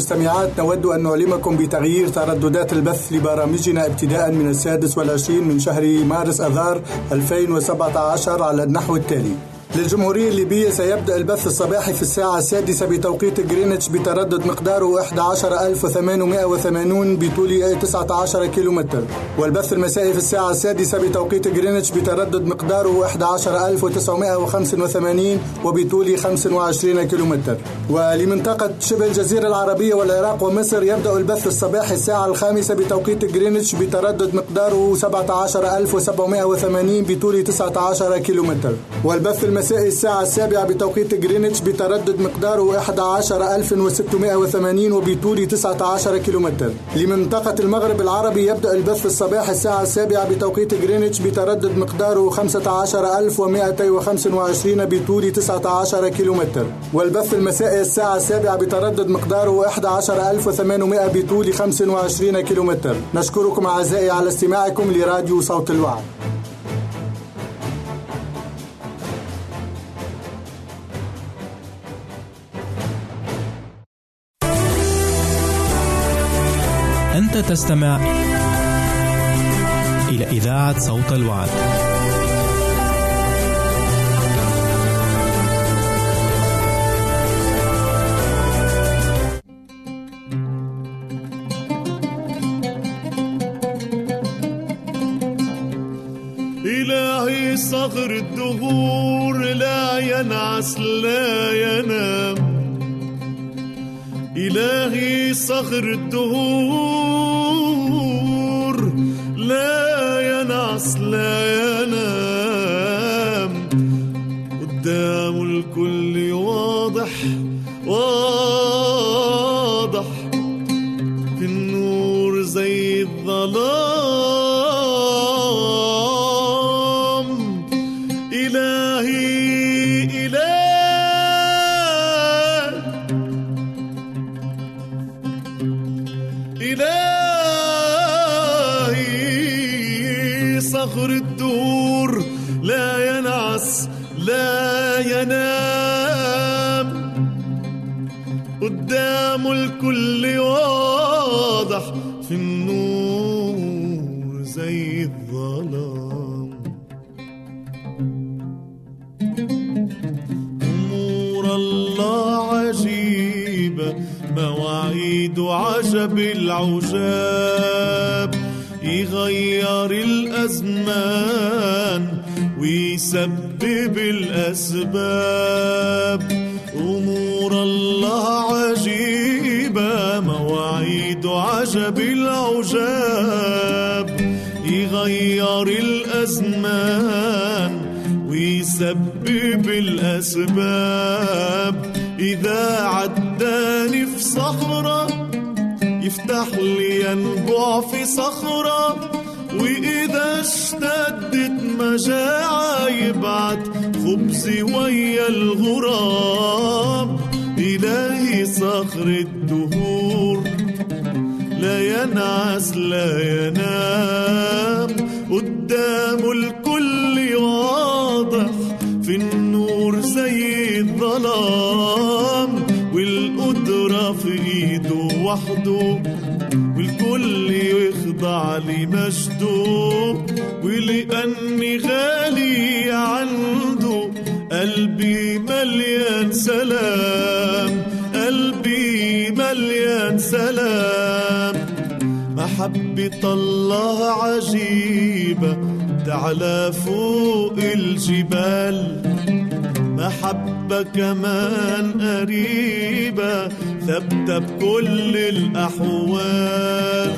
والمستمعات نود أن نعلمكم بتغيير ترددات البث لبرامجنا ابتداء من السادس والعشرين من شهر مارس أذار 2017 على النحو التالي. للجمهورية الليبية سيبدأ البث الصباحي في الساعة السادسة بتوقيت جرينتش بتردد مقداره 11880 بطول 19 كيلومتر. والبث المسائي في الساعة السادسة بتوقيت جرينتش بتردد مقداره 11985 وبطول 25 كيلومتر. ولمنطقة شبه الجزيرة العربية والعراق ومصر يبدأ البث الصباحي الساعة الخامسة بتوقيت جرينتش بتردد مقداره 17780 بطول 19 كيلومتر. والبث المسائي الساعة السابعة بتوقيت جرينتش بتردد مقداره 11680 وبطول 19 كيلومتر. لمنطقة المغرب العربي يبدأ البث الصباح الساعة السابعة بتوقيت جرينتش بتردد مقداره 15225 بطول 19 كيلومتر. والبث المسائي الساعة السابعة بتردد مقداره 11800 بطول 25 كيلومتر. نشكركم أعزائي على استماعكم لراديو صوت الوعد. تستمع إلى إذاعة صوت الوعد. إلهي صغر الدهور لا ينعس لا ينام إلهي صخر الدهور الدور لا ينعس لا ينام. قدام الكل واضح في النور زي الظلام. أمور الله عجيبة مواعيد عجب العجاب. يغير الأزمان ويسبب الأسباب. أمور الله عجيبة مواعيد عجب العجاب. يغير الأزمان ويسبب الأسباب. إذا عداني في صخرة يفتح لي ينبع في صخرة وإذا اشتدت مجاعة يبعت خبزي ويا الغراب. إلهي صخر الدهور لا ينعس لا ينام. قدام الكل واضح في النور زي الظلام. وحده والكل يخضع لمجده. ولأني غالي عنده قلبي مليان سلام. قلبي مليان سلام. محبة الله عجيبة تعلى فوق الجبال. محبة كمان قريبة. ثابتة بكل الأحوال.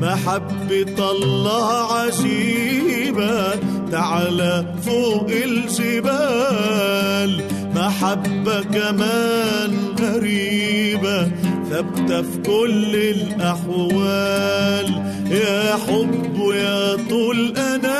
محبة الله عجيبة تعلى فوق الجبال. محبة كمان غريبة ثابتة في كل الأحوال. يا حب يا طول أناته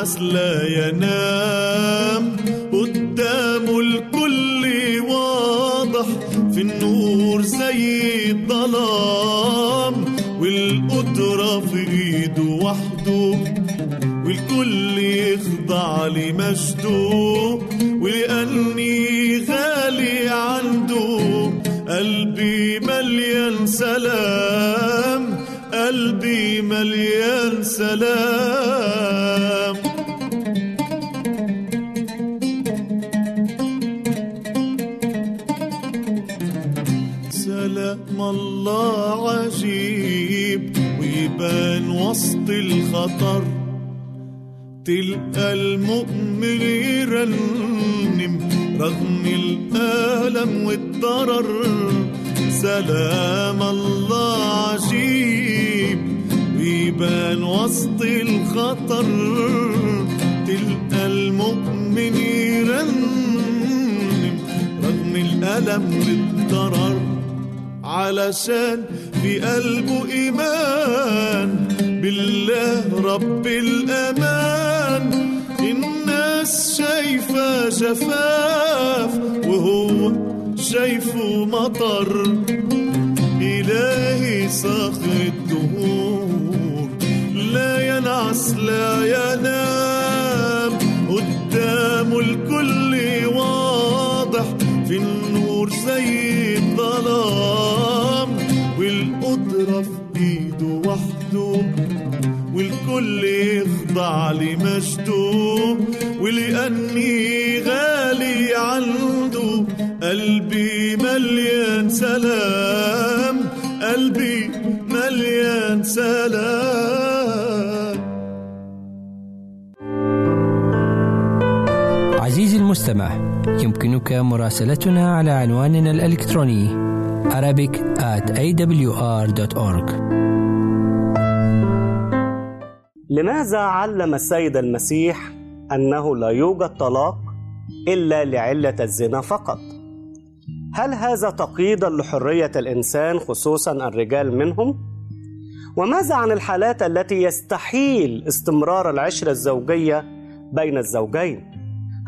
ينعس لا ينام. قدامه الكل واضح في النور زي الظلام. والقدرة في إيده وحده والكل يخضع لمجده. ولأني غالي عنده قلبي مليان سلام. قلبي مليان سلام. ويبان وسط الخطر تلقى المؤمن يرنم رغم الألم والضرر. سلام الله عجيب ويبان وسط الخطر. تلقى المؤمن يرنم رغم الألم والضرر. علشان في قلبه إيمان. بالله رب الأمان. الناس شايفة جفاف وهو شايفه مطر. إلهي صاخر الدهور لا ينعس لا ينام وحده والكل يخضع لمجده ولأني غالي عنده قلبي مليان سلام. قلبي مليان سلام. عزيزي المستمع يمكنك مراسلتنا على عنواننا الإلكتروني Arabic at awr.org لماذا علم السيد المسيح أنه لا يوجد طلاق إلا لعلة الزنا فقط؟ هل هذا تقييدا لحرية الإنسان خصوصا الرجال منهم؟ وماذا عن الحالات التي يستحيل استمرار العشره الزوجية بين الزوجين؟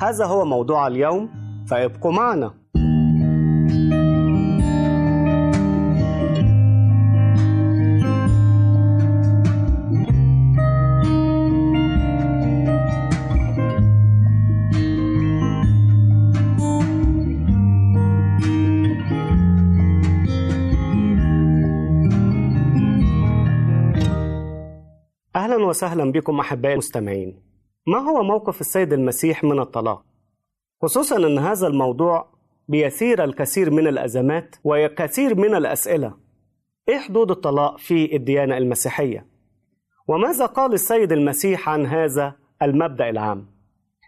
هذا هو موضوع اليوم فابقوا معنا. وسهلا بكم أحبائي المستمعين. ما هو موقف السيد المسيح من الطلاق؟ خصوصا إن هذا الموضوع بيثير الكثير من الأزمات وكثير من الأسئلة. إيه حدود الطلاق في الديانة المسيحية؟ وماذا قال السيد المسيح عن هذا المبدأ العام؟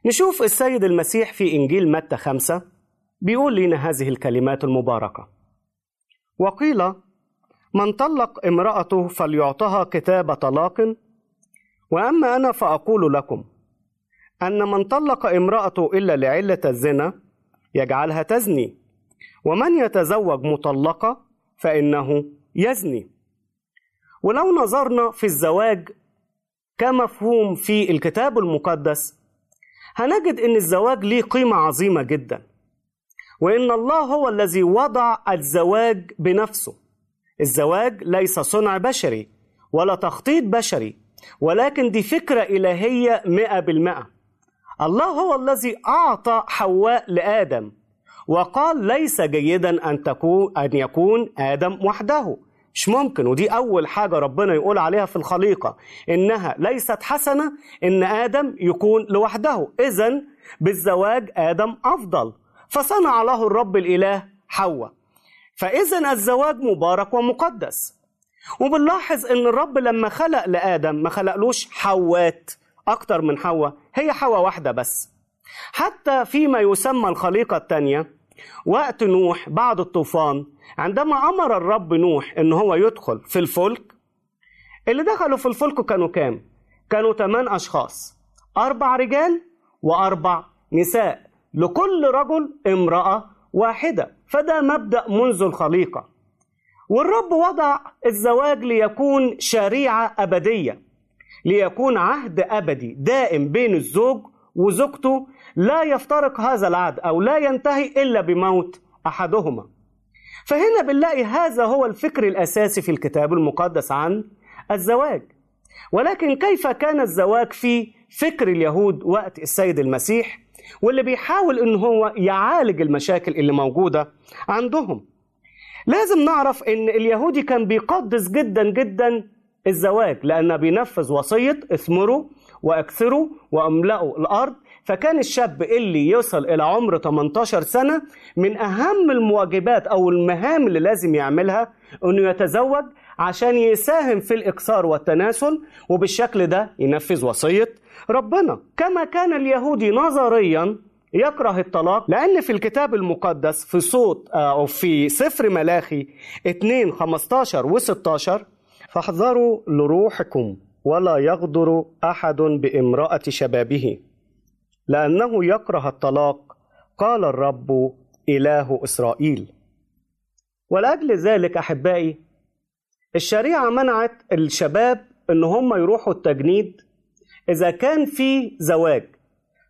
نشوف السيد المسيح في إنجيل متى خمسة بيقول لنا هذه الكلمات المباركة. وقيل من طلق امرأته فليعطها كتاب طلاق وأما أنا فأقول لكم أن من طلق امرأته إلا لعلة الزنا يجعلها تزني ومن يتزوج مطلقة فإنه يزني. ولو نظرنا في الزواج كمفهوم في الكتاب المقدس هنجد أن الزواج ليه قيمة عظيمة جدا وإن الله هو الذي وضع الزواج بنفسه. الزواج ليس صنع بشري ولا تخطيط بشري ولكن دي فكرة إلهية مئة بالمئة. الله هو الذي أعطى حواء لآدم وقال ليس جيدا أن تكون أن يكون آدم وحده. مش ممكن. ودي أول حاجة ربنا يقول عليها في الخليقة إنها ليست حسنة إن آدم يكون لوحده. إذا بالزواج آدم أفضل. فصنع له الرب الإله حواء. فإذا الزواج مبارك ومقدس. وبنلاحظ إن الرب لما خلق لآدم ما خلقلوش حوات أكتر من حواء هي حواء واحدة بس. حتى فيما يسمى الخليقة الثانية وقت نوح بعد الطوفان عندما أمر الرب نوح إن هو يدخل في الفلك اللي دخلوا في الفلك كانوا كام؟ كانوا ثمان أشخاص أربع رجال وأربع نساء لكل رجل امرأة واحدة. فده مبدأ منذ الخليقة. والرب وضع الزواج ليكون شريعة أبدية ليكون عهد أبدي دائم بين الزوج وزوجته لا يفترق هذا العهد أو لا ينتهي إلا بموت أحدهما. فهنا بنلاقي هذا هو الفكر الأساسي في الكتاب المقدس عن الزواج. ولكن كيف كان الزواج في فكر اليهود وقت السيد المسيح واللي بيحاول إن هو يعالج المشاكل اللي موجودة عندهم؟ لازم نعرف إن اليهودي كان بيقدس جدا جدا الزواج لأن بينفذ وصية اثمروا وأكثروا وأملأوا الأرض. فكان الشاب اللي يوصل إلى عمر 18 سنة من أهم المواجبات أو المهام اللي لازم يعملها إنه يتزوج عشان يساهم في الاكثار والتناسل وبالشكل ده ينفذ وصية ربنا. كما كان اليهودي نظريا يكره الطلاق لأن في الكتاب المقدس في صوت أو في سفر ملاخي 2 15 و 16 فاحذروا لروحكم ولا يغدر أحد بامرأة شبابه. لأنه يكره الطلاق قال الرب إله إسرائيل. ولأجل ذلك أحبائي الشريعة منعت الشباب إن هم يروحوا التجنيد إذا كان في زواج.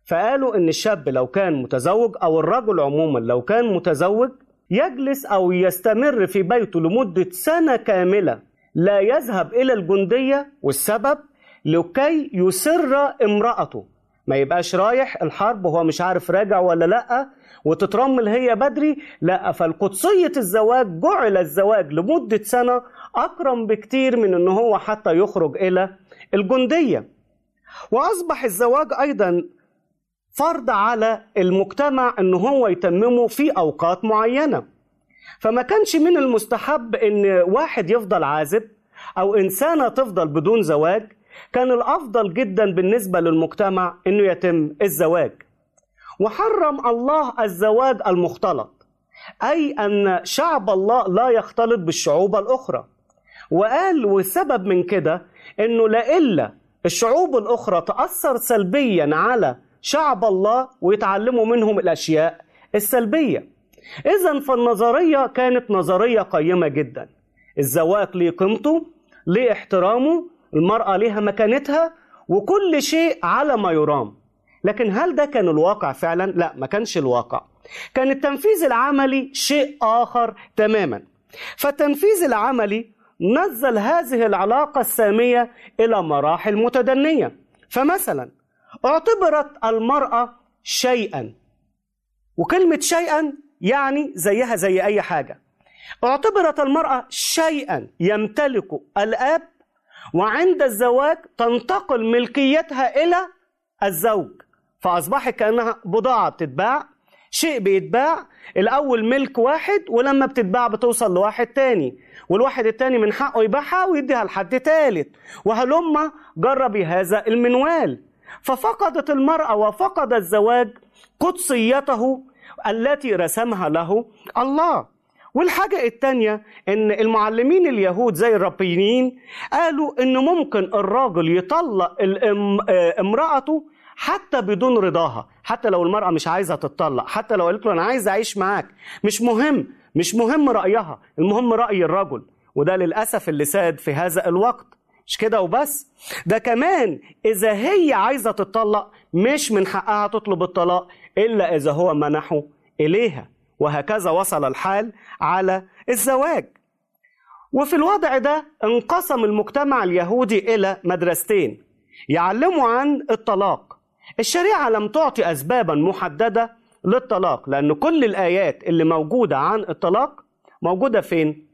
فقالوا إن الشاب لو كان متزوج أو الرجل عموما لو كان متزوج يجلس أو يستمر في بيته لمدة سنة كاملة لا يذهب إلى الجندية والسبب لكي يسر امرأته. ما يبقاش رايح الحرب وهو مش عارف راجع ولا لأ وتترمل هي بدري. لأ فالقدسية الزواج جعل الزواج لمدة سنة أكرم بكتير من أنه هو حتى يخرج إلى الجندية. وأصبح الزواج أيضا فرض على المجتمع أن هو يتممه في أوقات معينة. فما كانش من المستحب أن واحد يفضل عازب أو إنسانة تفضل بدون زواج. كان الأفضل جدا بالنسبة للمجتمع أنه يتم الزواج. وحرم الله الزواج المختلط أي أن شعب الله لا يختلط بالشعوب الأخرى. وقال والسبب من كده أنه لا إلا الشعوب الأخرى تأثر سلبيا على شعب الله ويتعلموا منهم الأشياء السلبية. إذا فالنظرية كانت نظرية قيمة جدا. الزواج ليه قيمته ليه احترامه المرأة ليها مكانتها وكل شيء على ما يرام. لكن هل ده كان الواقع فعلا؟ لا ما كانش الواقع. كان التنفيذ العملي شيء آخر تماما. فالتنفيذ العملي نزل هذه العلاقة السامية إلى مراحل متدنية. فمثلا اعتبرت المرأة شيئا. وكلمة شيئا يعني زيها زي أي حاجة. اعتبرت المرأة شيئا يمتلك الآب وعند الزواج تنتقل ملكيتها إلى الزوج. فأصبحت كأنها بضاعة بتتباع شيء بيتباع الأول ملك واحد ولما بتتباع بتوصل لواحد تاني. والواحد التاني من حقه يبيعها ويديها لحد تالت. وهلما جربي هذا المنوال. ففقدت المرأة وفقد الزواج قدسيته التي رسمها له الله. والحاجة التانية إن المعلمين اليهود زي الربيين قالوا إن ممكن الراجل يطلق امرأته حتى بدون رضاها حتى لو المرأة مش عايزة تتطلق حتى لو قالت له أنا عايز أعيش معاك. مش مهم مش مهم رأيها المهم رأي الرجل. وده للأسف اللي ساد في هذا الوقت. مش كده وبس؟ ده كمان إذا هي عايزة تتطلق مش من حقها تطلب الطلاق إلا إذا هو منحه إليها وهكذا وصل الحال على الزواج. وفي الوضع ده انقسم المجتمع اليهودي إلى مدرستين يعلموا عن الطلاق. الشريعة لم تعطي أسبابا محددة للطلاق لأن كل الآيات اللي موجودة عن الطلاق موجودة فين؟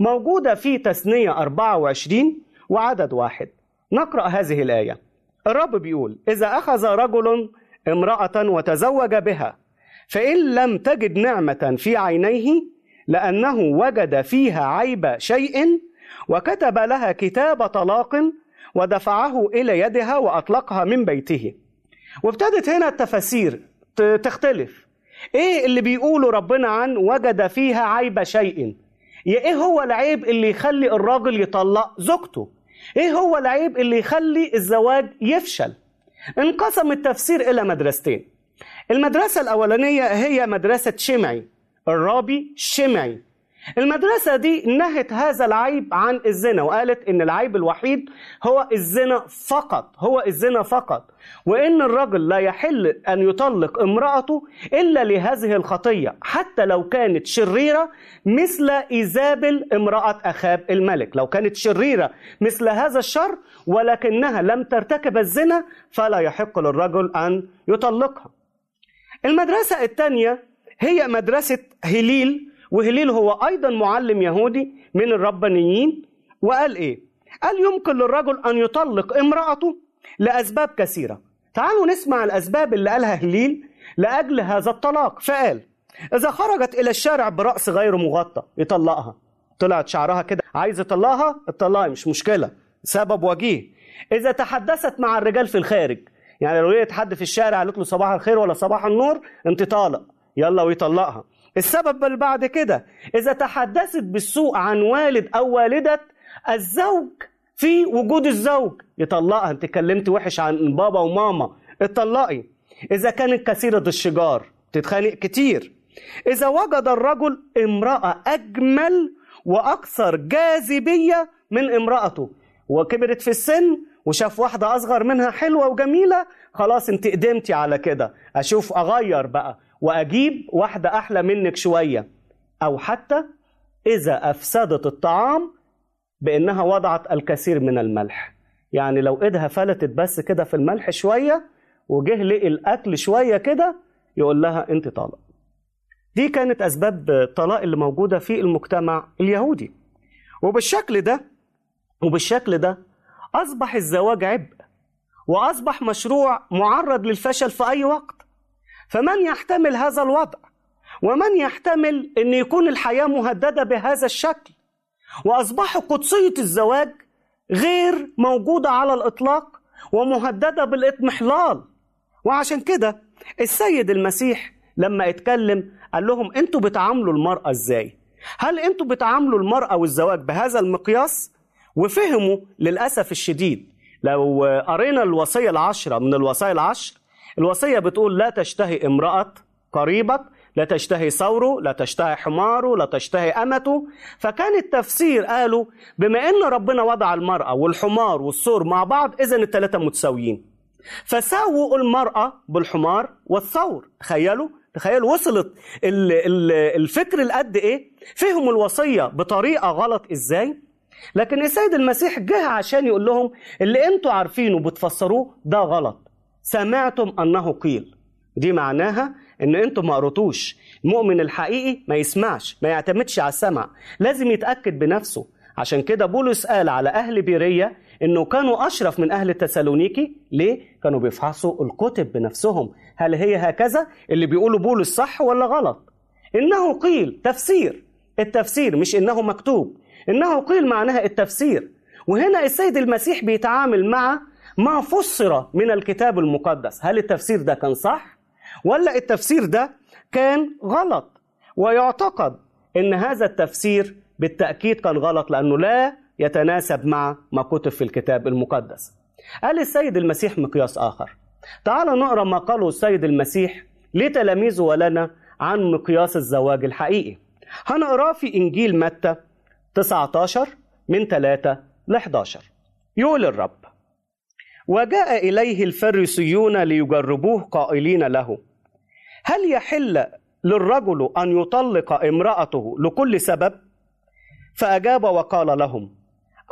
موجودة في تثنية 24 وعدد واحد. نقرأ هذه الآية. الرب بيقول إذا أخذ رجل امرأة وتزوج بها فإن لم تجد نعمة في عينيه لأنه وجد فيها عيب شيء وكتب لها كتاب طلاق ودفعه إلى يدها وأطلقها من بيته. وابتدت هنا التفاسير تختلف. إيه اللي بيقوله ربنا عن وجد فيها عيب شيء؟ يا إيه هو العيب اللي يخلي الراجل يطلق زوجته؟ إيه هو العيب اللي يخلي الزواج يفشل؟ انقسم التفسير إلى مدرستين. المدرسة الأولانية هي مدرسة شمعي الرابي شمعي. المدرسة دي نهت هذا العيب عن الزنا وقالت إن العيب الوحيد هو الزنا فقط هو الزنا فقط. وإن الرجل لا يحل أن يطلق امرأته إلا لهذه الخطية حتى لو كانت شريرة مثل إيزابل امرأة أخاب الملك. لو كانت شريرة مثل هذا الشر ولكنها لم ترتكب الزنا فلا يحق للرجل أن يطلقها. المدرسة الثانية هي مدرسة هليل. وهليل هو أيضا معلم يهودي من الربانيين. وقال إيه؟ قال يمكن للرجل أن يطلق امرأته لأسباب كثيرة. تعالوا نسمع الأسباب اللي قالها هليل لأجل هذا الطلاق. فقال إذا خرجت إلى الشارع برأس غير مغطى يطلقها. طلعت شعرها كده. عايز يطلقها؟ اطلقها مش مشكلة. سبب وجيه. إذا تحدثت مع الرجال في الخارج يعني لو لقيت حد في الشارع قالت له صباح الخير ولا صباح النور أنت طالق. يلا ويطلقها. السبب اللي بعد كده. إذا تحدثت بالسوء عن والد أو والده الزوج في وجود الزوج. يطلقها. أنت اتكلمت وحش عن بابا وماما. اتطلقي. إذا كانت كثيرة الشجار. تتخانق كتير. إذا وجد الرجل امرأة أجمل وأكثر جاذبية من امرأته وكبرت في السن وشاف واحدة أصغر منها حلوة وجميلة خلاص أنت قدمتي على كده. أشوف أغير بقى. وأجيب واحدة أحلى منك شوية. أو حتى إذا أفسدت الطعام بإنها وضعت الكثير من الملح. يعني لو إيدها فلتت بس كده في الملح شوية وجه لقي الأكل شوية كده يقول لها أنت طالق. دي كانت أسباب الطلاق اللي موجودة في المجتمع اليهودي. وبالشكل ده وبالشكل ده أصبح الزواج عبء وأصبح مشروع معرض للفشل في أي وقت. فمن يحتمل هذا الوضع؟ ومن يحتمل أن يكون الحياة مهددة بهذا الشكل؟ وأصبح قدسية الزواج غير موجودة على الإطلاق ومهددة بالإضمحلال وعشان كده السيد المسيح لما اتكلم قال لهم أنتوا بتعاملوا المرأة إزاي؟ هل أنتوا بتعاملوا المرأة والزواج بهذا المقياس؟ وفهموا للأسف الشديد لو قرينا الوصية العشرة من الوصايا العشر الوصية بتقول لا تشتهي امرأة قريبك لا تشتهي ثوره لا تشتهي حماره لا تشتهي أمته. فكان التفسير قالوا بما أن ربنا وضع المرأة والحمار والثور مع بعض إذا الثلاثة متساويين. فساووا المرأة بالحمار والثور. تخيلوا؟ تخيلوا وصلت ال- ال- الفكر لقد إيه؟ فهموا الوصية بطريقة غلط إزاي؟ لكن السيد المسيح جه عشان يقول لهم اللي أنتوا عارفينه بتفسروه ده غلط. سمعتم أنه قيل. دي معناها إن أنتوا ما قريتوش. المؤمن الحقيقي ما يسمعش ما يعتمدش على السمع. لازم يتأكد بنفسه. عشان كده بولس قال على أهل بيرية إنه كانوا أشرف من أهل تسالونيكي. ليه؟ كانوا بيفحصوا الكتب بنفسهم. هل هي هكذا؟ اللي بيقولوا بولس صح ولا غلط؟ إنه قيل تفسير. التفسير مش إنه مكتوب. إنه قيل معناها التفسير. وهنا السيد المسيح بيتعامل مع ما فسر من الكتاب المقدس. هل التفسير ده كان صح؟ ولا التفسير ده كان غلط؟ ويعتقد إن هذا التفسير بالتأكيد كان غلط لأنه لا يتناسب مع ما كتب في الكتاب المقدس. قال السيد المسيح مقياس آخر. تعال نقرأ ما قاله السيد المسيح لتلاميذه ولنا عن مقياس الزواج الحقيقي. هنقراه في إنجيل متى 19 من 3 ل 11 يقول الرب وجاء إليه الفريسيون ليجربوه قائلين له هل يحل للرجل أن يطلق امرأته لكل سبب؟ فأجاب وقال لهم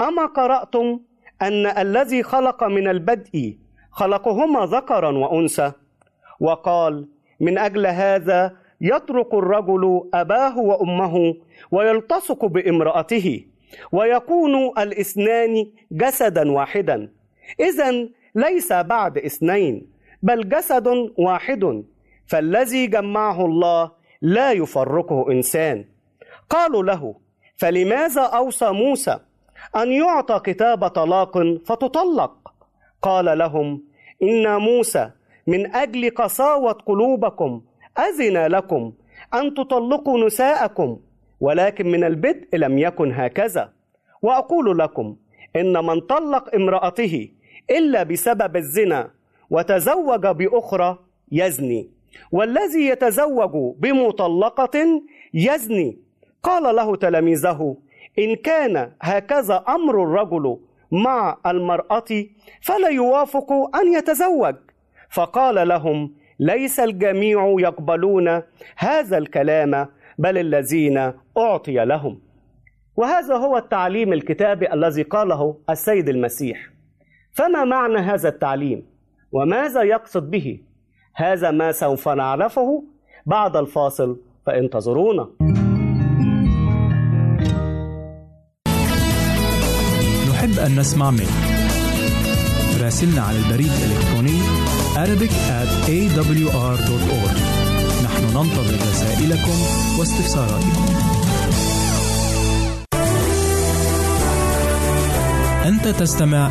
أما قرأتم أن الذي خلق من البدء خلقهما ذكرا وأنثى؟ وقال من أجل هذا يترك الرجل أباه وأمه ويلتصق بامرأته ويكون الاثنان جسدا واحدا. اذا ليس بعد اثنين بل جسد واحد فالذي جمعه الله لا يفرقه إنسان. قالوا له فلماذا أوصى موسى أن يعطى كتاب طلاق فتطلق؟ قال لهم إن موسى من أجل قساوة قلوبكم أذن لكم أن تطلقوا نساءكم ولكن من البدء لم يكن هكذا. وأقول لكم إن من طلق امرأته إلا بسبب الزنا وتزوج بأخرى يزني. والذي يتزوج بمطلقة يزني. قال له تلاميذه إن كان هكذا أمر الرجل مع المرأة فلا يوافق أن يتزوج. فقال لهم ليس الجميع يقبلون هذا الكلام بل الذين أعطي لهم. وهذا هو التعليم الكتابي الذي قاله السيد المسيح. فما معنى هذا التعليم؟ وماذا يقصد به؟ هذا ما سوف نعرفه بعد الفاصل فانتظرونا نحب أن نسمع منك. راسلنا على البريد الإلكتروني Arabic at awr.org نحن ننتظر رسائلكم واستفساراتكم. أنت تستمع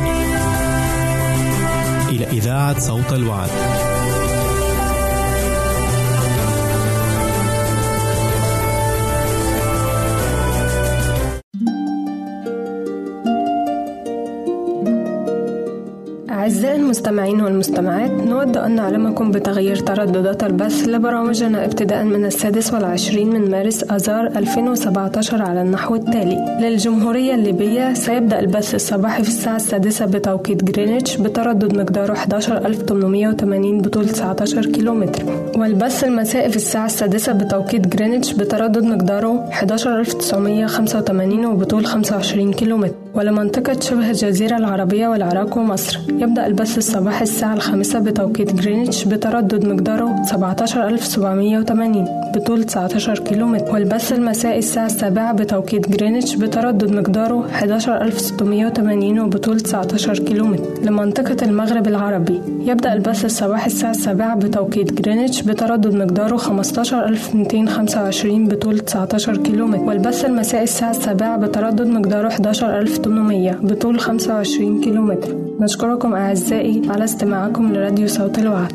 إلى إذاعة صوت الوعد. أعزائي المستمعين والمستمعات نود أن نعلمكم بتغيير ترددات البث لبرامجنا ابتداء من السادس والعشرين من مارس أذار 2017 على النحو التالي. للجمهورية الليبية سيبدأ البث الصباحي في الساعة السادسة بتوقيت جرينتش بتردد مقداره 11880 بطول 19 كيلومتر. والبث المسائي في الساعة السادسة بتوقيت جرينتش بتردد مقداره 11985 وبطول 25 كيلومتر. ولمنطقة شبه الجزيرة العربية والعراق ومصر يبدأ البث الصباحي الساعة الخامسة بتوقيت جرينتش بتردد مقداره 17780 بطول 19 كيلومتر والبث المسائي الساعة السابعة بتوقيت جرينتش بتردد مقداره 11680 وبطول 19 كيلومتر. لمنطقة المغرب العربي يبدأ البث الصباحي الساعة السابعة بتوقيت جرينتش بتردد مقداره 15225 بطول 19 كيلومتر والبث المسائي الساعة السابعة بتردد مقداره 11800 بطول 25 كيلومتر. نشكركم أعزائي على استماعكم لراديو صوت الوعد.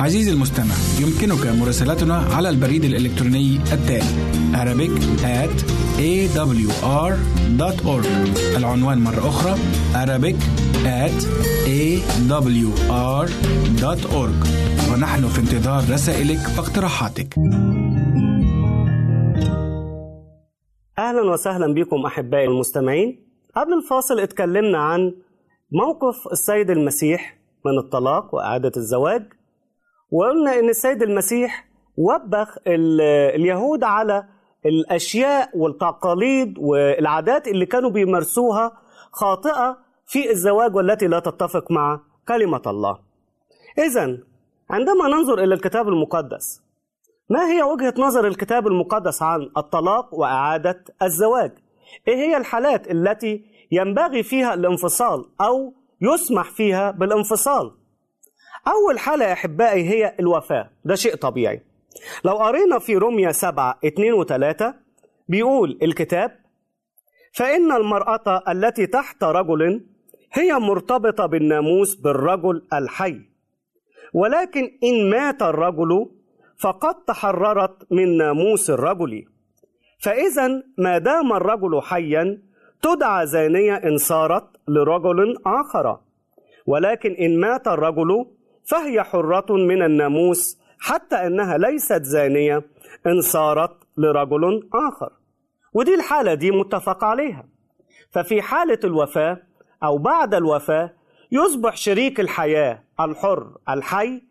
عزيزي المستمع يمكنك مراسلتنا على البريد الإلكتروني التالي Arabic at awr.org العنوان مرة أخرى Arabic at awr.org ونحن في انتظار رسائلك واقتراحاتك. أهلا وسهلا بكم أحبائي المستمعين. قبل الفاصل اتكلمنا عن موقف السيد المسيح من الطلاق وإعادة الزواج. وقلنا إن السيد المسيح وبخ ال- اليهود على الأشياء والتقاليد والعادات اللي كانوا بيمارسوها خاطئة في الزواج والتي لا تتفق مع كلمة الله إذا عندما ننظر إلى الكتاب المقدس ما هي وجهة نظر الكتاب المقدس عن الطلاق وإعادة الزواج؟ إيه هي الحالات التي ينبغي فيها الانفصال أو يسمح فيها بالانفصال؟ أول حالة يا أحبائي هي الوفاة، ده شيء طبيعي. لو قرينا في روميا 7 2 و 3 بيقول الكتاب: فإن المرأة التي تحت رجل هي مرتبطة بالناموس بالرجل الحي، ولكن إن مات الرجل فقد تحررت من ناموس الرجل. فإذا ما دام الرجل حيا تدعى زانية إن صارت لرجل آخر. ولكن إن مات الرجل فهي حرة من الناموس حتى أنها ليست زانية إن صارت لرجل آخر. ودي الحالة دي متفق عليها. ففي حالة الوفاة أو بعد الوفاة يصبح شريك الحياة الحر الحي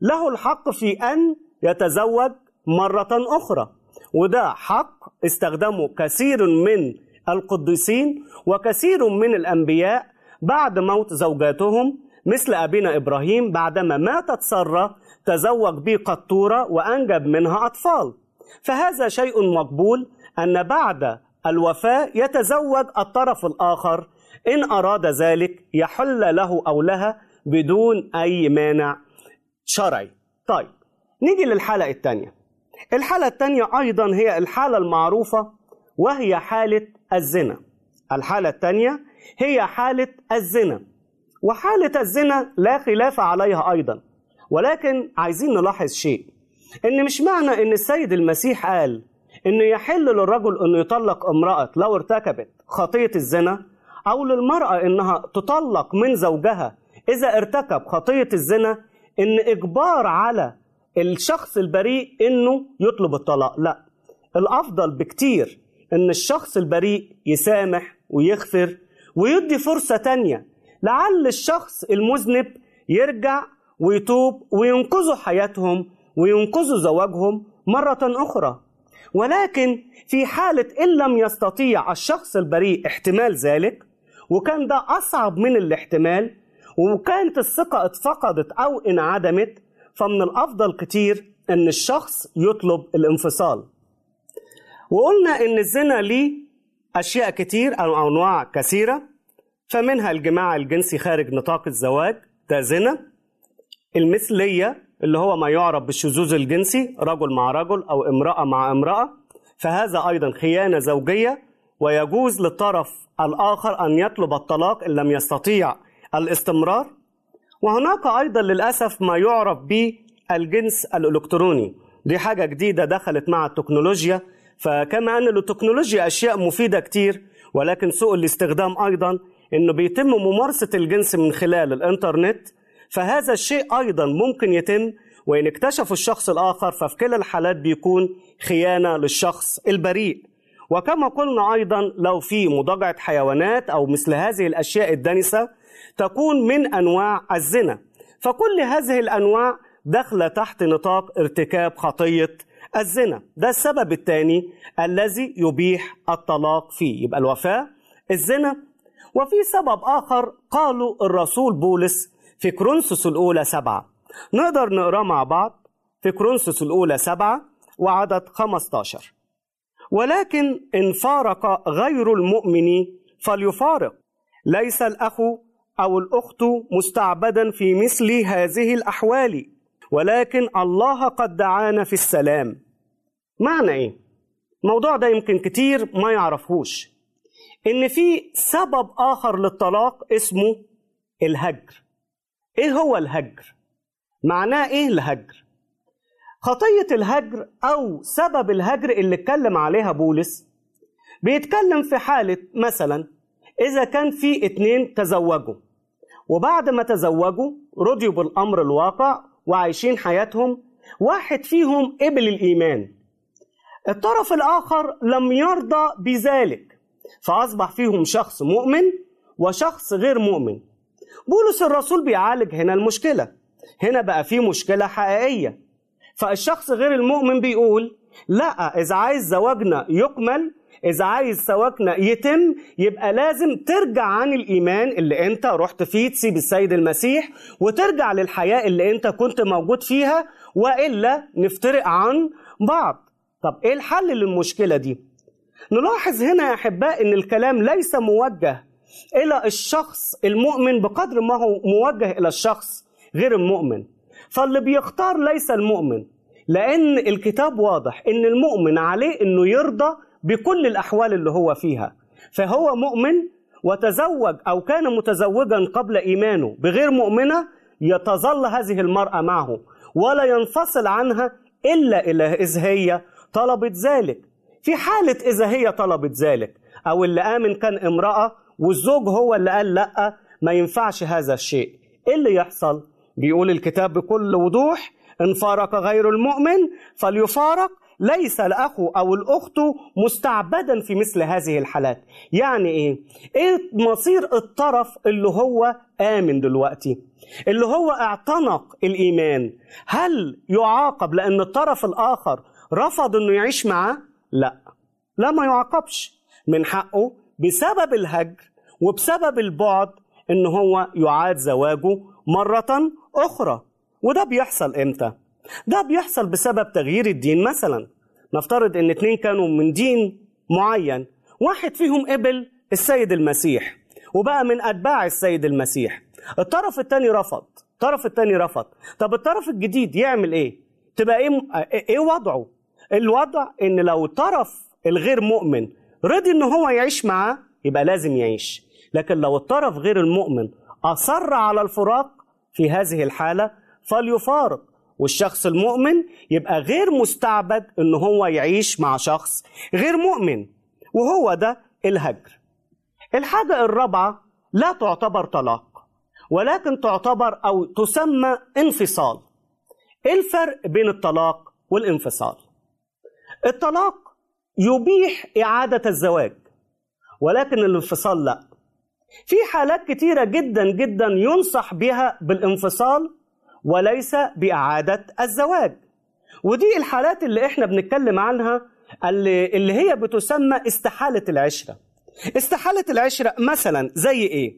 له الحق في أن يتزوج مرة أخرى. وده حق استخدمه كثير من القديسين وكثير من الأنبياء بعد موت زوجاتهم مثل أبينا إبراهيم بعدما ماتت سارة تزوج بقطورة وأنجب منها أطفال. فهذا شيء مقبول أن بعد الوفاة يتزوج الطرف الآخر. إن أراد ذلك يحل له أو لها بدون أي مانع شرعي. طيب نيجي للحالة الثانية الحالة الثانية أيضا هي الحالة المعروفة وهي حالة الزنا. الحالة الثانية هي حالة الزنا. وحالة الزنا لا خلاف عليها أيضا. ولكن عايزين نلاحظ شيء. إن مش معنى إن السيد المسيح قال إنه يحل للرجل إنه يطلق امرأة لو ارتكبت خطية الزنا أو للمرأة إنها تطلق من زوجها إذا ارتكب خطية الزنا إن إجبار على الشخص البريء إنه يطلب الطلاق. لا الأفضل بكتير إن الشخص البريء يسامح ويغفر ويدي فرصة تانية لعل الشخص المذنب يرجع ويتوب وينقذوا حياتهم وينقذوا زواجهم مرة أخرى. ولكن في حالة إن لم يستطيع الشخص البريء احتمال ذلك وكان ده أصعب من الاحتمال وكانت الثقة اتفقدت أو انعدمت فمن الأفضل كتير إن الشخص يطلب الانفصال. وقلنا إن الزنا ليه أشياء كتير أو أنواع كثيرة فمنها الجماع الجنسي خارج نطاق الزواج ده زنا. المثلية اللي هو ما يعرف بالشذوذ الجنسي رجل مع رجل أو امرأة مع امرأة. فهذا أيضا خيانة زوجية ويجوز للطرف الآخر أن يطلب الطلاق إن لم يستطيع الاستمرار. وهناك أيضا للأسف ما يعرف بالجنس الإلكتروني. دي حاجة جديدة دخلت مع التكنولوجيا. فكما أن التكنولوجيا أشياء مفيدة كتير ولكن سوء الاستخدام أيضا أنه بيتم ممارسة الجنس من خلال الإنترنت فهذا الشيء أيضا ممكن يتم وإن اكتشفوا الشخص الآخر ففي كلا الحالات بيكون خيانة للشخص البريء. وكما قلنا أيضا لو في مضاجعة حيوانات أو مثل هذه الأشياء الدنسة تكون من أنواع الزنا. فكل هذه الأنواع داخلة تحت نطاق ارتكاب خطية الزنا. ده السبب الثاني الذي يبيح الطلاق فيه. يبقى الوفاة الزنا وفي سبب آخر قالوا الرسول بولس في كرونسوس الأولى سبعة. نقدر نقرأ مع بعض في كرونسوس الأولى سبعة وعدد 15 ولكن إن فارق غير المؤمن فليفارق. ليس الأخ أو الأخت مستعبدا في مثل هذه الأحوال ولكن الله قد دعانا في السلام. معنى إيه؟ الموضوع ده يمكن كتير ما يعرفوش إن في سبب آخر للطلاق اسمه الهجر إيه هو الهجر؟ معناه إيه الهجر؟ خطية الهجر أو سبب الهجر اللي اتكلم عليها بولس بيتكلم في حالة مثلا إذا كان في اتنين تزوجوا وبعد ما تزوجوا رضيوا بالأمر الواقع وعايشين حياتهم واحد فيهم قبل الإيمان الطرف الآخر لم يرضى بذلك فأصبح فيهم شخص مؤمن وشخص غير مؤمن. بولس الرسول بيعالج هنا المشكلة. هنا بقى في مشكلة حقيقية. فالشخص غير المؤمن بيقول لا إذا عايز زواجنا يكمل إذا عايز زواجنا يتم يبقى لازم ترجع عن الإيمان اللي أنت رحت فيه تسيب السيد المسيح وترجع للحياة اللي أنت كنت موجود فيها وإلا نفترق عن بعض. طب إيه الحل للمشكلة دي؟ نلاحظ هنا يا أحباء إن الكلام ليس موجه إلى الشخص المؤمن بقدر ما هو موجه إلى الشخص غير المؤمن. فاللي بيختار ليس المؤمن لأن الكتاب واضح إن المؤمن عليه إنه يرضى بكل الأحوال اللي هو فيها. فهو مؤمن وتزوج أو كان متزوجا قبل إيمانه بغير مؤمنة يتظل هذه المرأة معه ولا ينفصل عنها إلا إذا هي طلبت ذلك. في حالة إذا هي طلبت ذلك أو اللي آمن كان امرأة والزوج هو اللي قال لأ ما ينفعش هذا الشيء إيه اللي يحصل؟ بيقول الكتاب بكل وضوح إن فارق غير المؤمن فليفارق ليس الأخ أو الأخت مستعبدا في مثل هذه الحالات يعني إيه؟ إيه مصير الطرف اللي هو آمن دلوقتي اللي هو اعتنق الإيمان هل يعاقب لأن الطرف الآخر رفض أنه يعيش معاه؟ لا. لا ما يعاقبش. من حقه بسبب الهجر وبسبب البعد إن هو يعاد زواجه مرة أخرى. وده بيحصل إمتى؟ ده بيحصل بسبب تغيير الدين مثلا. نفترض إن اتنين كانوا من دين معين واحد فيهم قبل السيد المسيح وبقى من أتباع السيد المسيح. الطرف التاني رفض. الطرف التاني رفض. طب الطرف الجديد يعمل إيه؟ تبقى إيه؟ إيه وضعه؟ الوضع إن لو الطرف الغير مؤمن رضي إن هو يعيش معاه يبقى لازم يعيش. لكن لو الطرف غير المؤمن أصر على الفراق في هذه الحالة فليفارق. والشخص المؤمن يبقى غير مستعبد إن هو يعيش مع شخص غير مؤمن وهو ده الهجر. الحاجة الرابعة لا تعتبر طلاق ولكن تعتبر أو تسمى انفصال. إيه الفرق بين الطلاق والانفصال؟ الطلاق يبيح إعادة الزواج ولكن الانفصال لا. في حالات كتيرة جدا جدا ينصح بها بالانفصال وليس بإعادة الزواج. ودي الحالات اللي إحنا بنتكلم عنها اللي, اللي هي بتسمى استحالة العشرة. استحالة العشرة مثلا زي إيه؟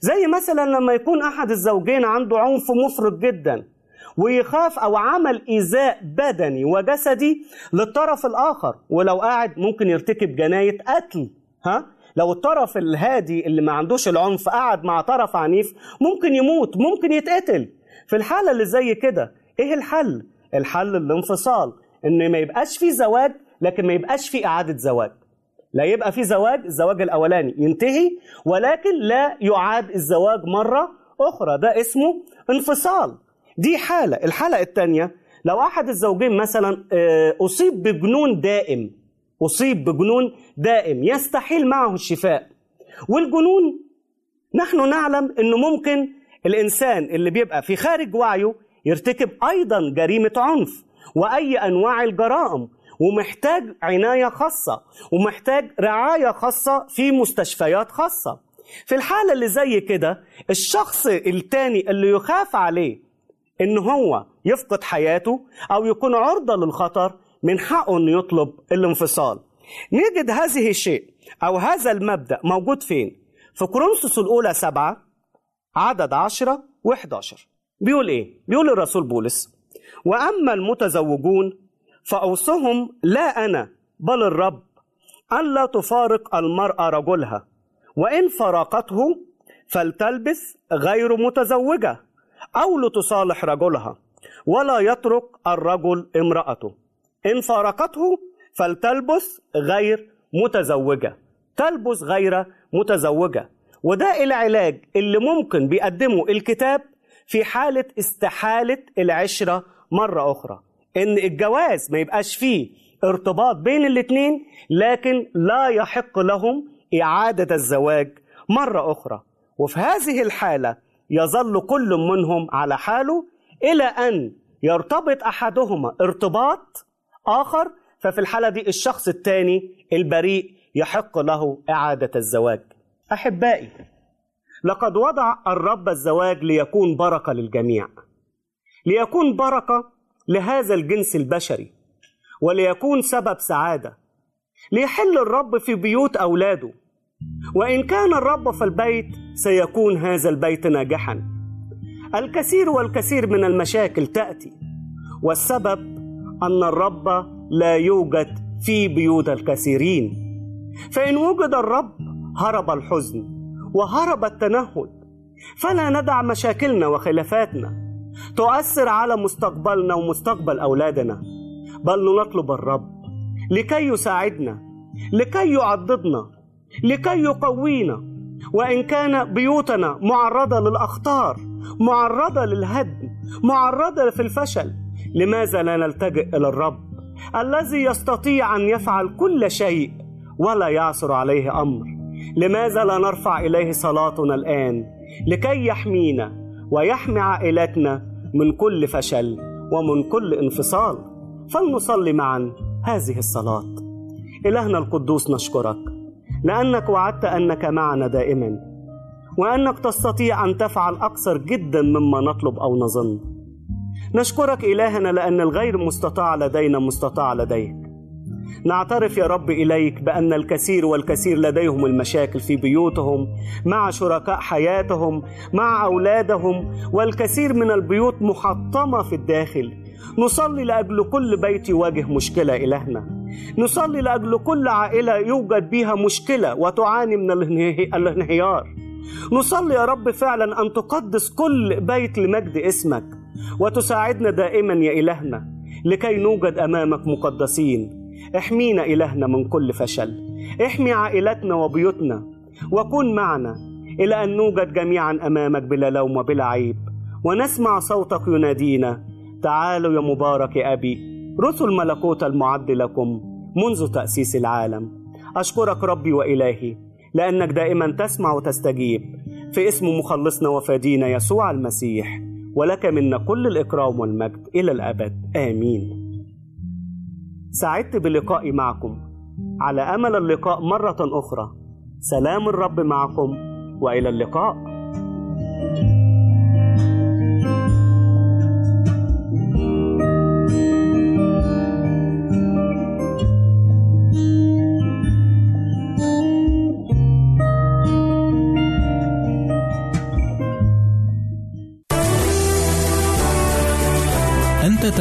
زي مثلا لما يكون أحد الزوجين عنده عنف مفرط جدا. ويخاف أو عمل إيذاء بدني وجسدي للطرف الآخر. ولو قاعد ممكن يرتكب جناية قتل ها؟ لو الطرف الهادي اللي ما عندوش العنف قعد مع طرف عنيف ممكن يموت ممكن يتقتل. في الحالة اللي زي كده إيه الحل؟ الحل الانفصال إن ما يبقاش في زواج لكن ما يبقاش في إعادة زواج. لا يبقى في زواج الزواج الأولاني ينتهي ولكن لا يعاد الزواج مرة أخرى. ده اسمه انفصال. دي حالة. الحالة الثانية لو أحد الزوجين مثلا آه، أصيب بجنون دائم أصيب بجنون دائم يستحيل معه الشفاء. والجنون نحن نعلم إنه ممكن الإنسان اللي بيبقى في خارج وعيه يرتكب أيضا جريمة عنف وأي أنواع الجرائم ومحتاج عناية خاصة ومحتاج رعاية خاصة في مستشفيات خاصة. في الحالة اللي زي كده الشخص التاني اللي يخاف عليه إن هو يفقد حياته أو يكون عرضة للخطر من حقه إنه يطلب الانفصال. نجد هذه الشيء أو هذا المبدأ موجود فين؟ في كورنثوس الأولى سبعة عدد عشرة و11 بيقول إيه؟ بيقول الرسول بولس وأما المتزوجون فأوصهم لا أنا بل الرب الا تفارق المرأة رجلها وإن فارقته فلتلبس غير متزوجة. أو لتصالح رجلها ولا يترك الرجل امرأته. إن فارقته فلتلبس غير متزوجة. تلبس غير متزوجة. وده العلاج اللي ممكن بيقدمه الكتاب في حالة استحالة العشرة مرة أخرى. إن الجواز ما يبقاش فيه ارتباط بين الاتنين لكن لا يحق لهم إعادة الزواج مرة أخرى. وفي هذه الحالة يظل كل منهم على حاله إلى أن يرتبط أحدهما ارتباط آخر ففي الحالة دي الشخص الثاني البريء يحق له إعادة الزواج. أحبائي لقد وضع الرب الزواج ليكون بركة للجميع ليكون بركة لهذا الجنس البشري وليكون سبب سعادة ليحل الرب في بيوت أولاده وإن كان الرب في البيت سيكون هذا البيت ناجحا. الكثير والكثير من المشاكل تأتي والسبب أن الرب لا يوجد في بيوت الكثيرين. فإن وجد الرب هرب الحزن وهرب التنهد. فلا ندع مشاكلنا وخلافاتنا. تؤثر على مستقبلنا ومستقبل أولادنا. بل نطلب الرب لكي يساعدنا لكي يعضدنا لكي يقوينا. وإن كان بيوتنا معرضة للأخطار معرضة للهدم معرضة في الفشل لماذا لا نلتجئ إلى الرب الذي يستطيع أن يفعل كل شيء ولا يعثر عليه أمر؟ لماذا لا نرفع إليه صلاتنا الآن لكي يحمينا ويحمي عائلتنا من كل فشل ومن كل انفصال؟ فلنصلي معا هذه الصلاة. إلهنا القدوس نشكرك. لأنك وعدت أنك معنا دائما وأنك تستطيع أن تفعل أكثر جدا مما نطلب أو نظن. نشكرك إلهنا لأن الغير مستطاع لدينا مستطاع لديك. نعترف يا رب إليك بأن الكثير والكثير لديهم المشاكل في بيوتهم مع شركاء حياتهم مع أولادهم والكثير من البيوت محطمة في الداخل. نصلي لأجل كل بيت يواجه مشكلة إلهنا. نصلي لأجل كل عائلة يوجد بها مشكلة وتعاني من الانهي- الانهيار. نصلي يا رب فعلا أن تقدس كل بيت لمجد اسمك وتساعدنا دائما يا إلهنا لكي نوجد أمامك مقدسين. احمينا إلهنا من كل فشل. احمي عائلتنا وبيوتنا وكن معنا إلى أن نوجد جميعا أمامك بلا لوم وبلا عيب. ونسمع صوتك ينادينا تعالوا يا مبارك يا أبي رسل ملكوت المعد لكم منذ تأسيس العالم. أشكرك ربي وإلهي لأنك دائما تسمع وتستجيب في اسم مخلصنا وفادينا يسوع المسيح ولك منا كل الإكرام والمجد إلى الأبد. آمين. سعدت بلقائي معكم. على أمل اللقاء مرة أخرى. سلام الرب معكم وإلى اللقاء. أنت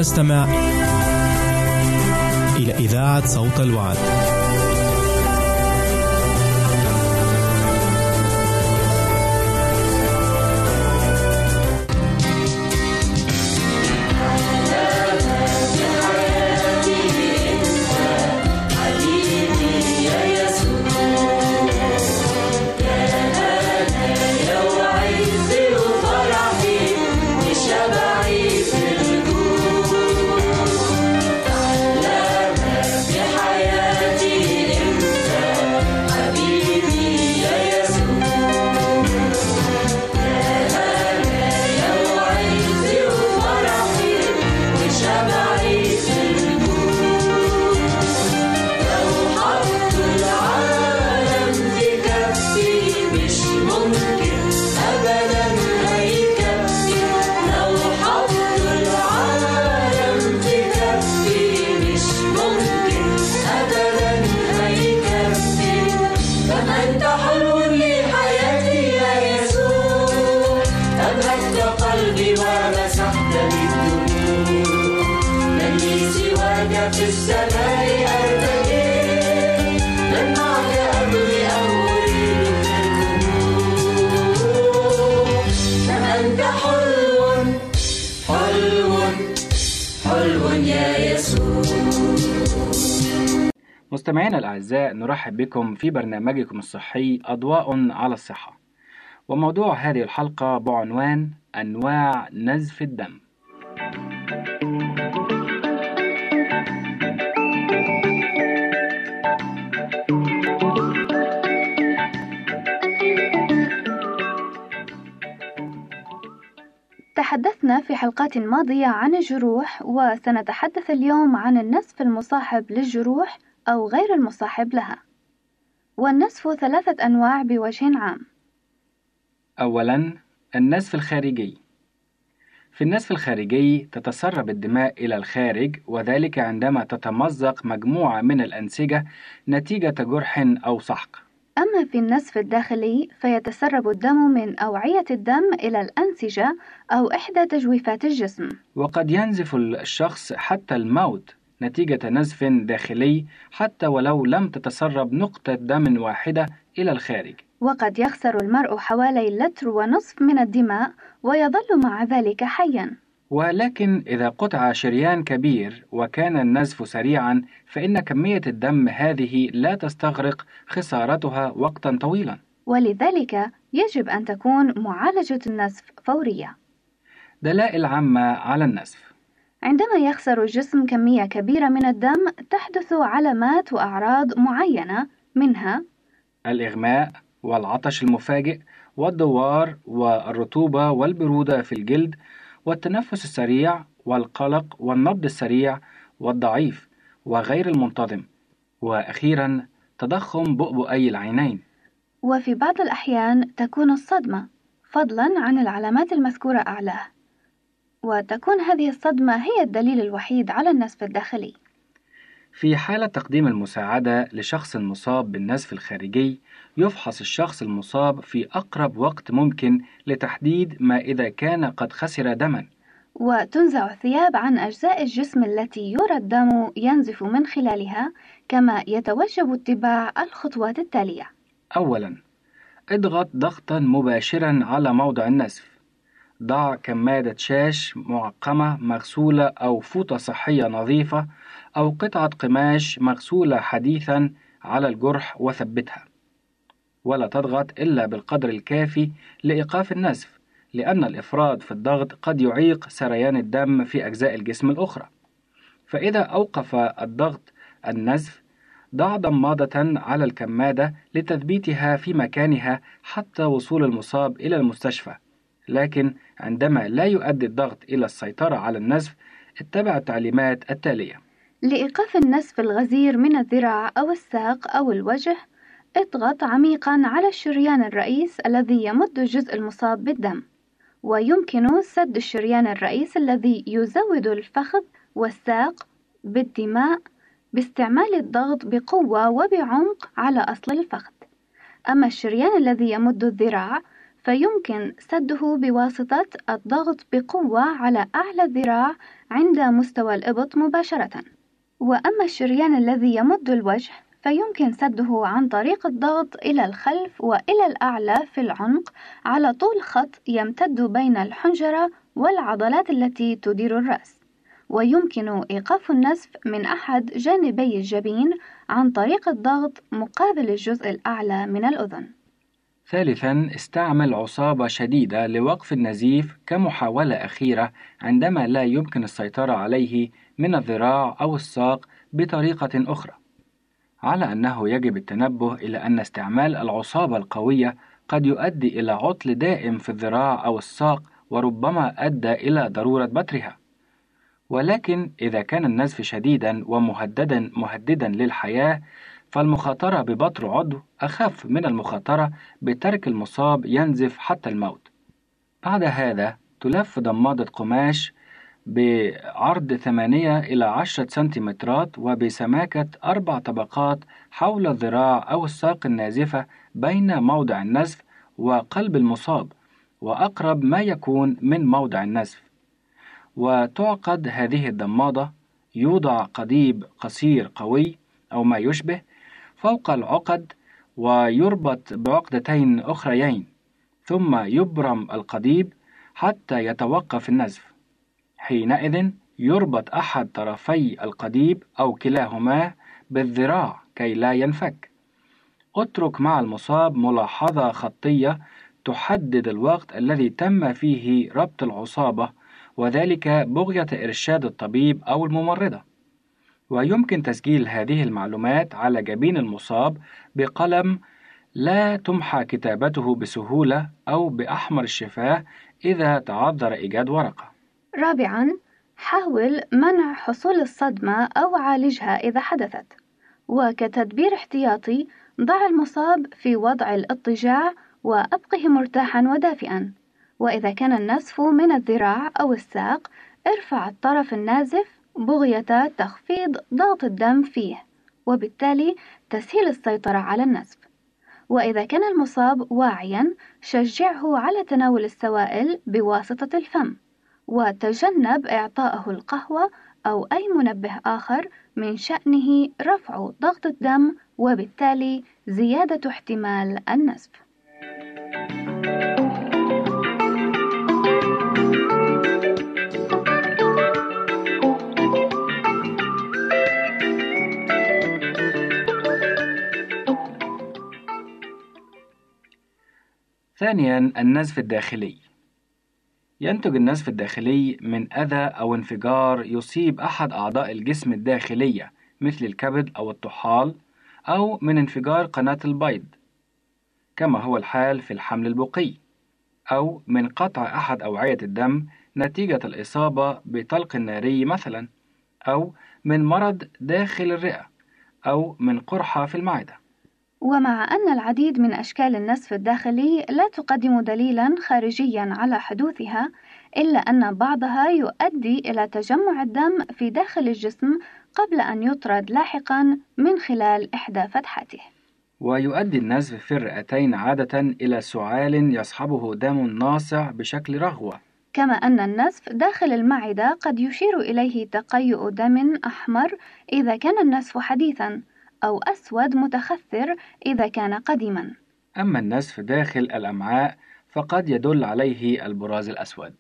تستمع إلى إذاعة صوت الوعد. مستمعينا الأعزاء نرحب بكم في برنامجكم الصحي أضواء على الصحة. وموضوع هذه الحلقة بعنوان أنواع نزف الدم. تحدثنا في حلقات ماضية عن الجروح وسنتحدث اليوم عن النسف المصاحب للجروح أو غير المصاحب لها. والنسف ثلاثة أنواع بوجه عام. أولا النزف الخارجي. في النزف الخارجي تتسرب الدماء إلى الخارج وذلك عندما تتمزق مجموعة من الأنسجة نتيجة جرح أو سحق. أما في النسف الداخلي فيتسرب الدم من أوعية الدم إلى الأنسجة أو إحدى تجويفات الجسم. وقد ينزف الشخص حتى الموت. نتيجة نزف داخلي حتى ولو لم تتسرب نقطة دم واحدة إلى الخارج. وقد يخسر المرء حوالي لتر ونصف من الدماء ويظل مع ذلك حيا. ولكن إذا قطع شريان كبير وكان النزف سريعا فإن كمية الدم هذه لا تستغرق خسارتها وقتا طويلا. ولذلك يجب أن تكون معالجة النزف فورية. دلائل عامة على النزف. عندما يخسر الجسم كمية كبيرة من الدم تحدث علامات وأعراض معينة منها الإغماء والعطش المفاجئ والدوار والرطوبة والبرودة في الجلد والتنفس السريع والقلق والنبض السريع والضعيف وغير المنتظم. وأخيرا تضخم بؤبؤي العينين. وفي بعض الأحيان تكون الصدمة فضلا عن العلامات المذكورة أعلاه. وتكون هذه الصدمة هي الدليل الوحيد على النسف الداخلي. في حالة تقديم المساعدة لشخص مصاب بالنزف الخارجي يفحص الشخص المصاب في أقرب وقت ممكن لتحديد ما إذا كان قد خسر دما. وتنزع الثياب عن أجزاء الجسم التي يرى الدم ينزف من خلالها كما يتوجب اتباع الخطوات التالية. أولا اضغط ضغطا مباشرا على موضع النزف. ضع كمادة شاش معقمة مغسولة أو فوطة صحية نظيفة أو قطعة قماش مغسولة حديثا على الجرح وثبتها. ولا تضغط إلا بالقدر الكافي لإيقاف النزف لأن الإفراط في الضغط قد يعيق سريان الدم في أجزاء الجسم الأخرى. فإذا أوقف الضغط النزف ضع ضمادة على الكمادة لتثبيتها في مكانها حتى وصول المصاب إلى المستشفى. لكن عندما لا يؤدي الضغط إلى السيطرة على النزف اتبع التعليمات التالية. لإيقاف النسف الغزير من الذراع أو الساق أو الوجه اضغط عميقا على الشريان الرئيس الذي يمد الجزء المصاب بالدم ويمكن سد الشريان الرئيس الذي يزود الفخذ والساق بالدماء باستعمال الضغط بقوة وبعمق على أصل الفخذ. أما الشريان الذي يمد الذراع فيمكن سده بواسطة الضغط بقوة على أعلى الذراع عند مستوى الإبط مباشرة. وأما الشريان الذي يمد الوجه فيمكن سده عن طريق الضغط إلى الخلف وإلى الأعلى في العنق على طول خط يمتد بين الحنجرة والعضلات التي تدير الرأس. ويمكن إيقاف النزف من أحد جانبي الجبين عن طريق الضغط مقابل الجزء الأعلى من الأذن. ثالثا استعمل عصابة شديدة لوقف النزيف كمحاولة أخيرة عندما لا يمكن السيطرة عليه من الذراع أو الساق بطريقة أخرى. على أنه يجب التنبه إلى أن استعمال العصابة القوية قد يؤدي إلى عطل دائم في الذراع أو الساق وربما أدى إلى ضرورة بترها. ولكن إذا كان النزف شديدا ومهددا مهددا للحياة فالمخاطرة ببتر عضو أخف من المخاطرة بترك المصاب ينزف حتى الموت. بعد هذا تلف ضمادة قماش بعرض 8 إلى 10 سنتيمترات وبسماكة أربع طبقات حول الذراع أو الساق النازفة بين موضع النزف وقلب المصاب وأقرب ما يكون من موضع النزف. وتعقد هذه الضمادة يوضع قضيب قصير قوي أو ما يشبه فوق العقد ويربط بعقدتين أخريين ثم يبرم القضيب حتى يتوقف النزف. حينئذ يربط أحد طرفي القضيب أو كلاهما بالذراع كي لا ينفك. اترك مع المصاب ملاحظة خطية تحدد الوقت الذي تم فيه ربط العصابة وذلك بغية إرشاد الطبيب أو الممرضة. ويمكن تسجيل هذه المعلومات على جبين المصاب بقلم لا تمحى كتابته بسهولة أو بأحمر الشفاه إذا تعذر إيجاد ورقة. رابعاً، حاول منع حصول الصدمة أو عالجها إذا حدثت. وكتدبير احتياطي، ضع المصاب في وضع الاضطجاع وأبقه مرتاحًا ودافئًا. وإذا كان النزف من الذراع أو الساق، ارفع الطرف النازف بغية تخفيض ضغط الدم فيه، وبالتالي تسهيل السيطرة على النزف. وإذا كان المصاب واعيًا، شجعه على تناول السوائل بواسطة الفم، وتجنب إعطائه القهوة أو أي منبه آخر من شأنه رفع ضغط الدم وبالتالي زيادة احتمال النزف. ثانيا النزف الداخلي. ينتج النزف الداخلي من أذى أو انفجار يصيب أحد أعضاء الجسم الداخلية مثل الكبد أو الطحال أو من انفجار قناة البيض. كما هو الحال في الحمل البقي. أو من قطع أحد أوعية الدم نتيجة الإصابة بطلق ناري مثلا. أو من مرض داخل الرئة. أو من قرحة في المعدة. ومع أن العديد من أشكال النزف الداخلي لا تقدم دليلا خارجيا على حدوثها إلا أن بعضها يؤدي إلى تجمع الدم في داخل الجسم قبل أن يطرد لاحقا من خلال إحدى فتحاته. ويؤدي النزف في الرئتين عادة إلى سعال يصحبه دم ناصع بشكل رغوة. كما أن النزف داخل المعدة قد يشير إليه تقيؤ دم أحمر إذا كان النزف حديثا أو أسود متخثر إذا كان قديما. أما النزف داخل الأمعاء فقد يدل عليه البراز الأسود.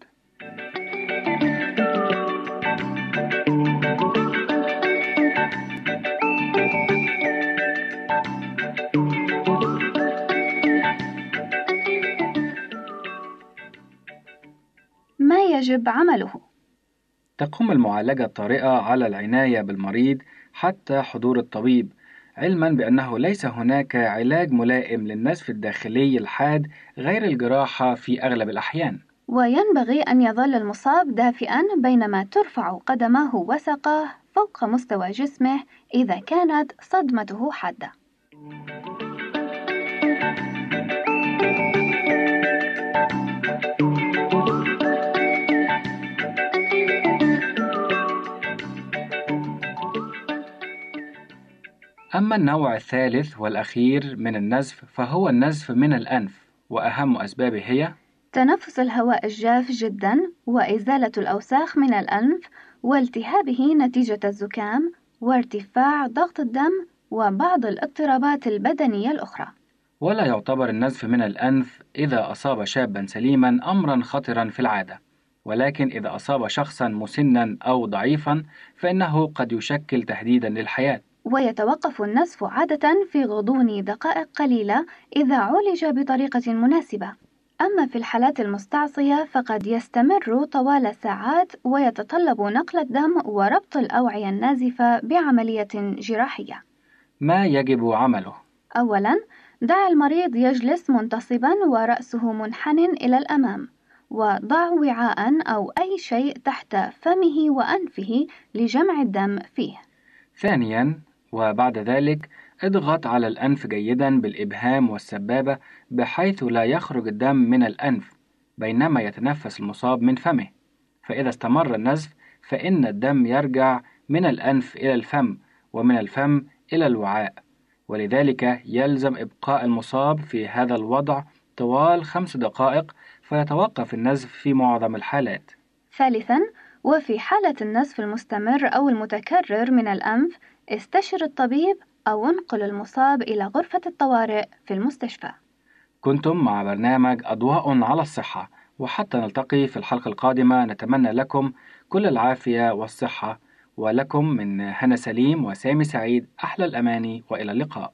ما يجب عمله؟ تقوم المعالجة الطارئة على العناية بالمريض حتى حضور الطبيب علما بأنه ليس هناك علاج ملائم للنزف الداخلي الحاد غير الجراحة في أغلب الأحيان. وينبغي أن يظل المصاب دافئا بينما ترفع قدماه وسقاه فوق مستوى جسمه إذا كانت صدمته حادة. أما النوع الثالث والأخير من النزف فهو النزف من الأنف وأهم أسبابه هي تنفس الهواء الجاف جدا وإزالة الأوساخ من الأنف والتهابه نتيجة الزكام وارتفاع ضغط الدم وبعض الاضطرابات البدنية الأخرى. ولا يعتبر النزف من الأنف إذا أصاب شابا سليما أمرا خطرا في العادة ولكن إذا أصاب شخصا مسنا أو ضعيفا فإنه قد يشكل تهديدا للحياة. ويتوقف النزف عادة في غضون دقائق قليلة إذا عولج بطريقة مناسبة أما في الحالات المستعصية فقد يستمر طوال ساعات ويتطلب نقل الدم وربط الأوعية النازفة بعملية جراحية. ما يجب عمله؟ أولاً، دع المريض يجلس منتصباً ورأسه منحن إلى الأمام، وضع وعاء أو أي شيء تحت فمه وأنفه لجمع الدم فيه. ثانياً، وبعد ذلك اضغط على الأنف جيدا بالإبهام والسبابة بحيث لا يخرج الدم من الأنف بينما يتنفس المصاب من فمه. فإذا استمر النزف فإن الدم يرجع من الأنف إلى الفم ومن الفم إلى الوعاء. ولذلك يلزم إبقاء المصاب في هذا الوضع طوال خمس دقائق فيتوقف النزف في معظم الحالات. ثالثا وفي حالة النزف المستمر أو المتكرر من الأنف استشر الطبيب أو انقل المصاب إلى غرفة الطوارئ في المستشفى. كنتم مع برنامج أضواء على الصحة وحتى نلتقي في الحلقة القادمة نتمنى لكم كل العافية والصحة ولكم من هنا سليم وسامي سعيد أحلى الأماني وإلى اللقاء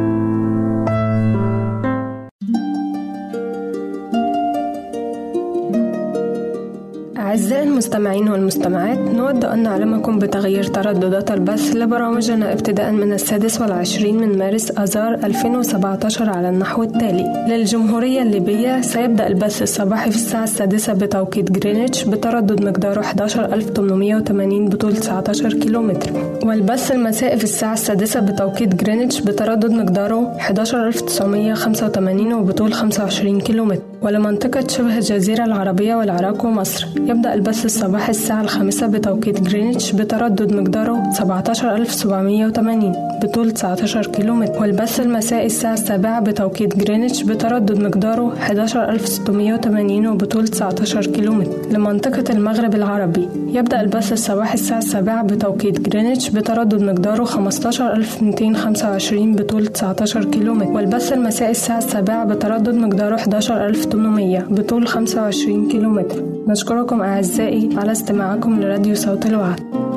المستمعين والمستمعات نود أن نعلمكم بتغيير ترددات البث لبرامجنا ابتداء من السادس والعشرين من مارس آذار 2017 على النحو التالي. للجمهورية الليبية سيبدأ البث الصباحي في الساعة السادسة بتوقيت جرينتش بتردد مقداره 11880 بطول 19 كيلومتر. والبث المسائي في الساعة السادسة بتوقيت جرينتش بتردد مقداره 11985 وبطول 25 كيلومتر. ولمنطقة شبه الجزيرة العربية والعراق ومصر. يبدأ البث الصباحي الساعة الخامسة بتوقيت جرينتش بتردد مقداره 17780 بطول 19 كيلومتر. والبث المسائي الساعة السابعة بتوقيت جرينتش بتردد مقداره 11680 وبطول 19 كيلومتر. لمنطقة المغرب العربي. يبدأ البث الصباحي الساعة السابعة بتوقيت جرينتش بتردد مقداره 15225 بطول 19 كيلومتر. والبث المسائي الساعة السابعة بتردد مقداره 11800 بطول 25 كيلومتر. نشكركم أعزائي على استماعكم لراديو صوت الوعد.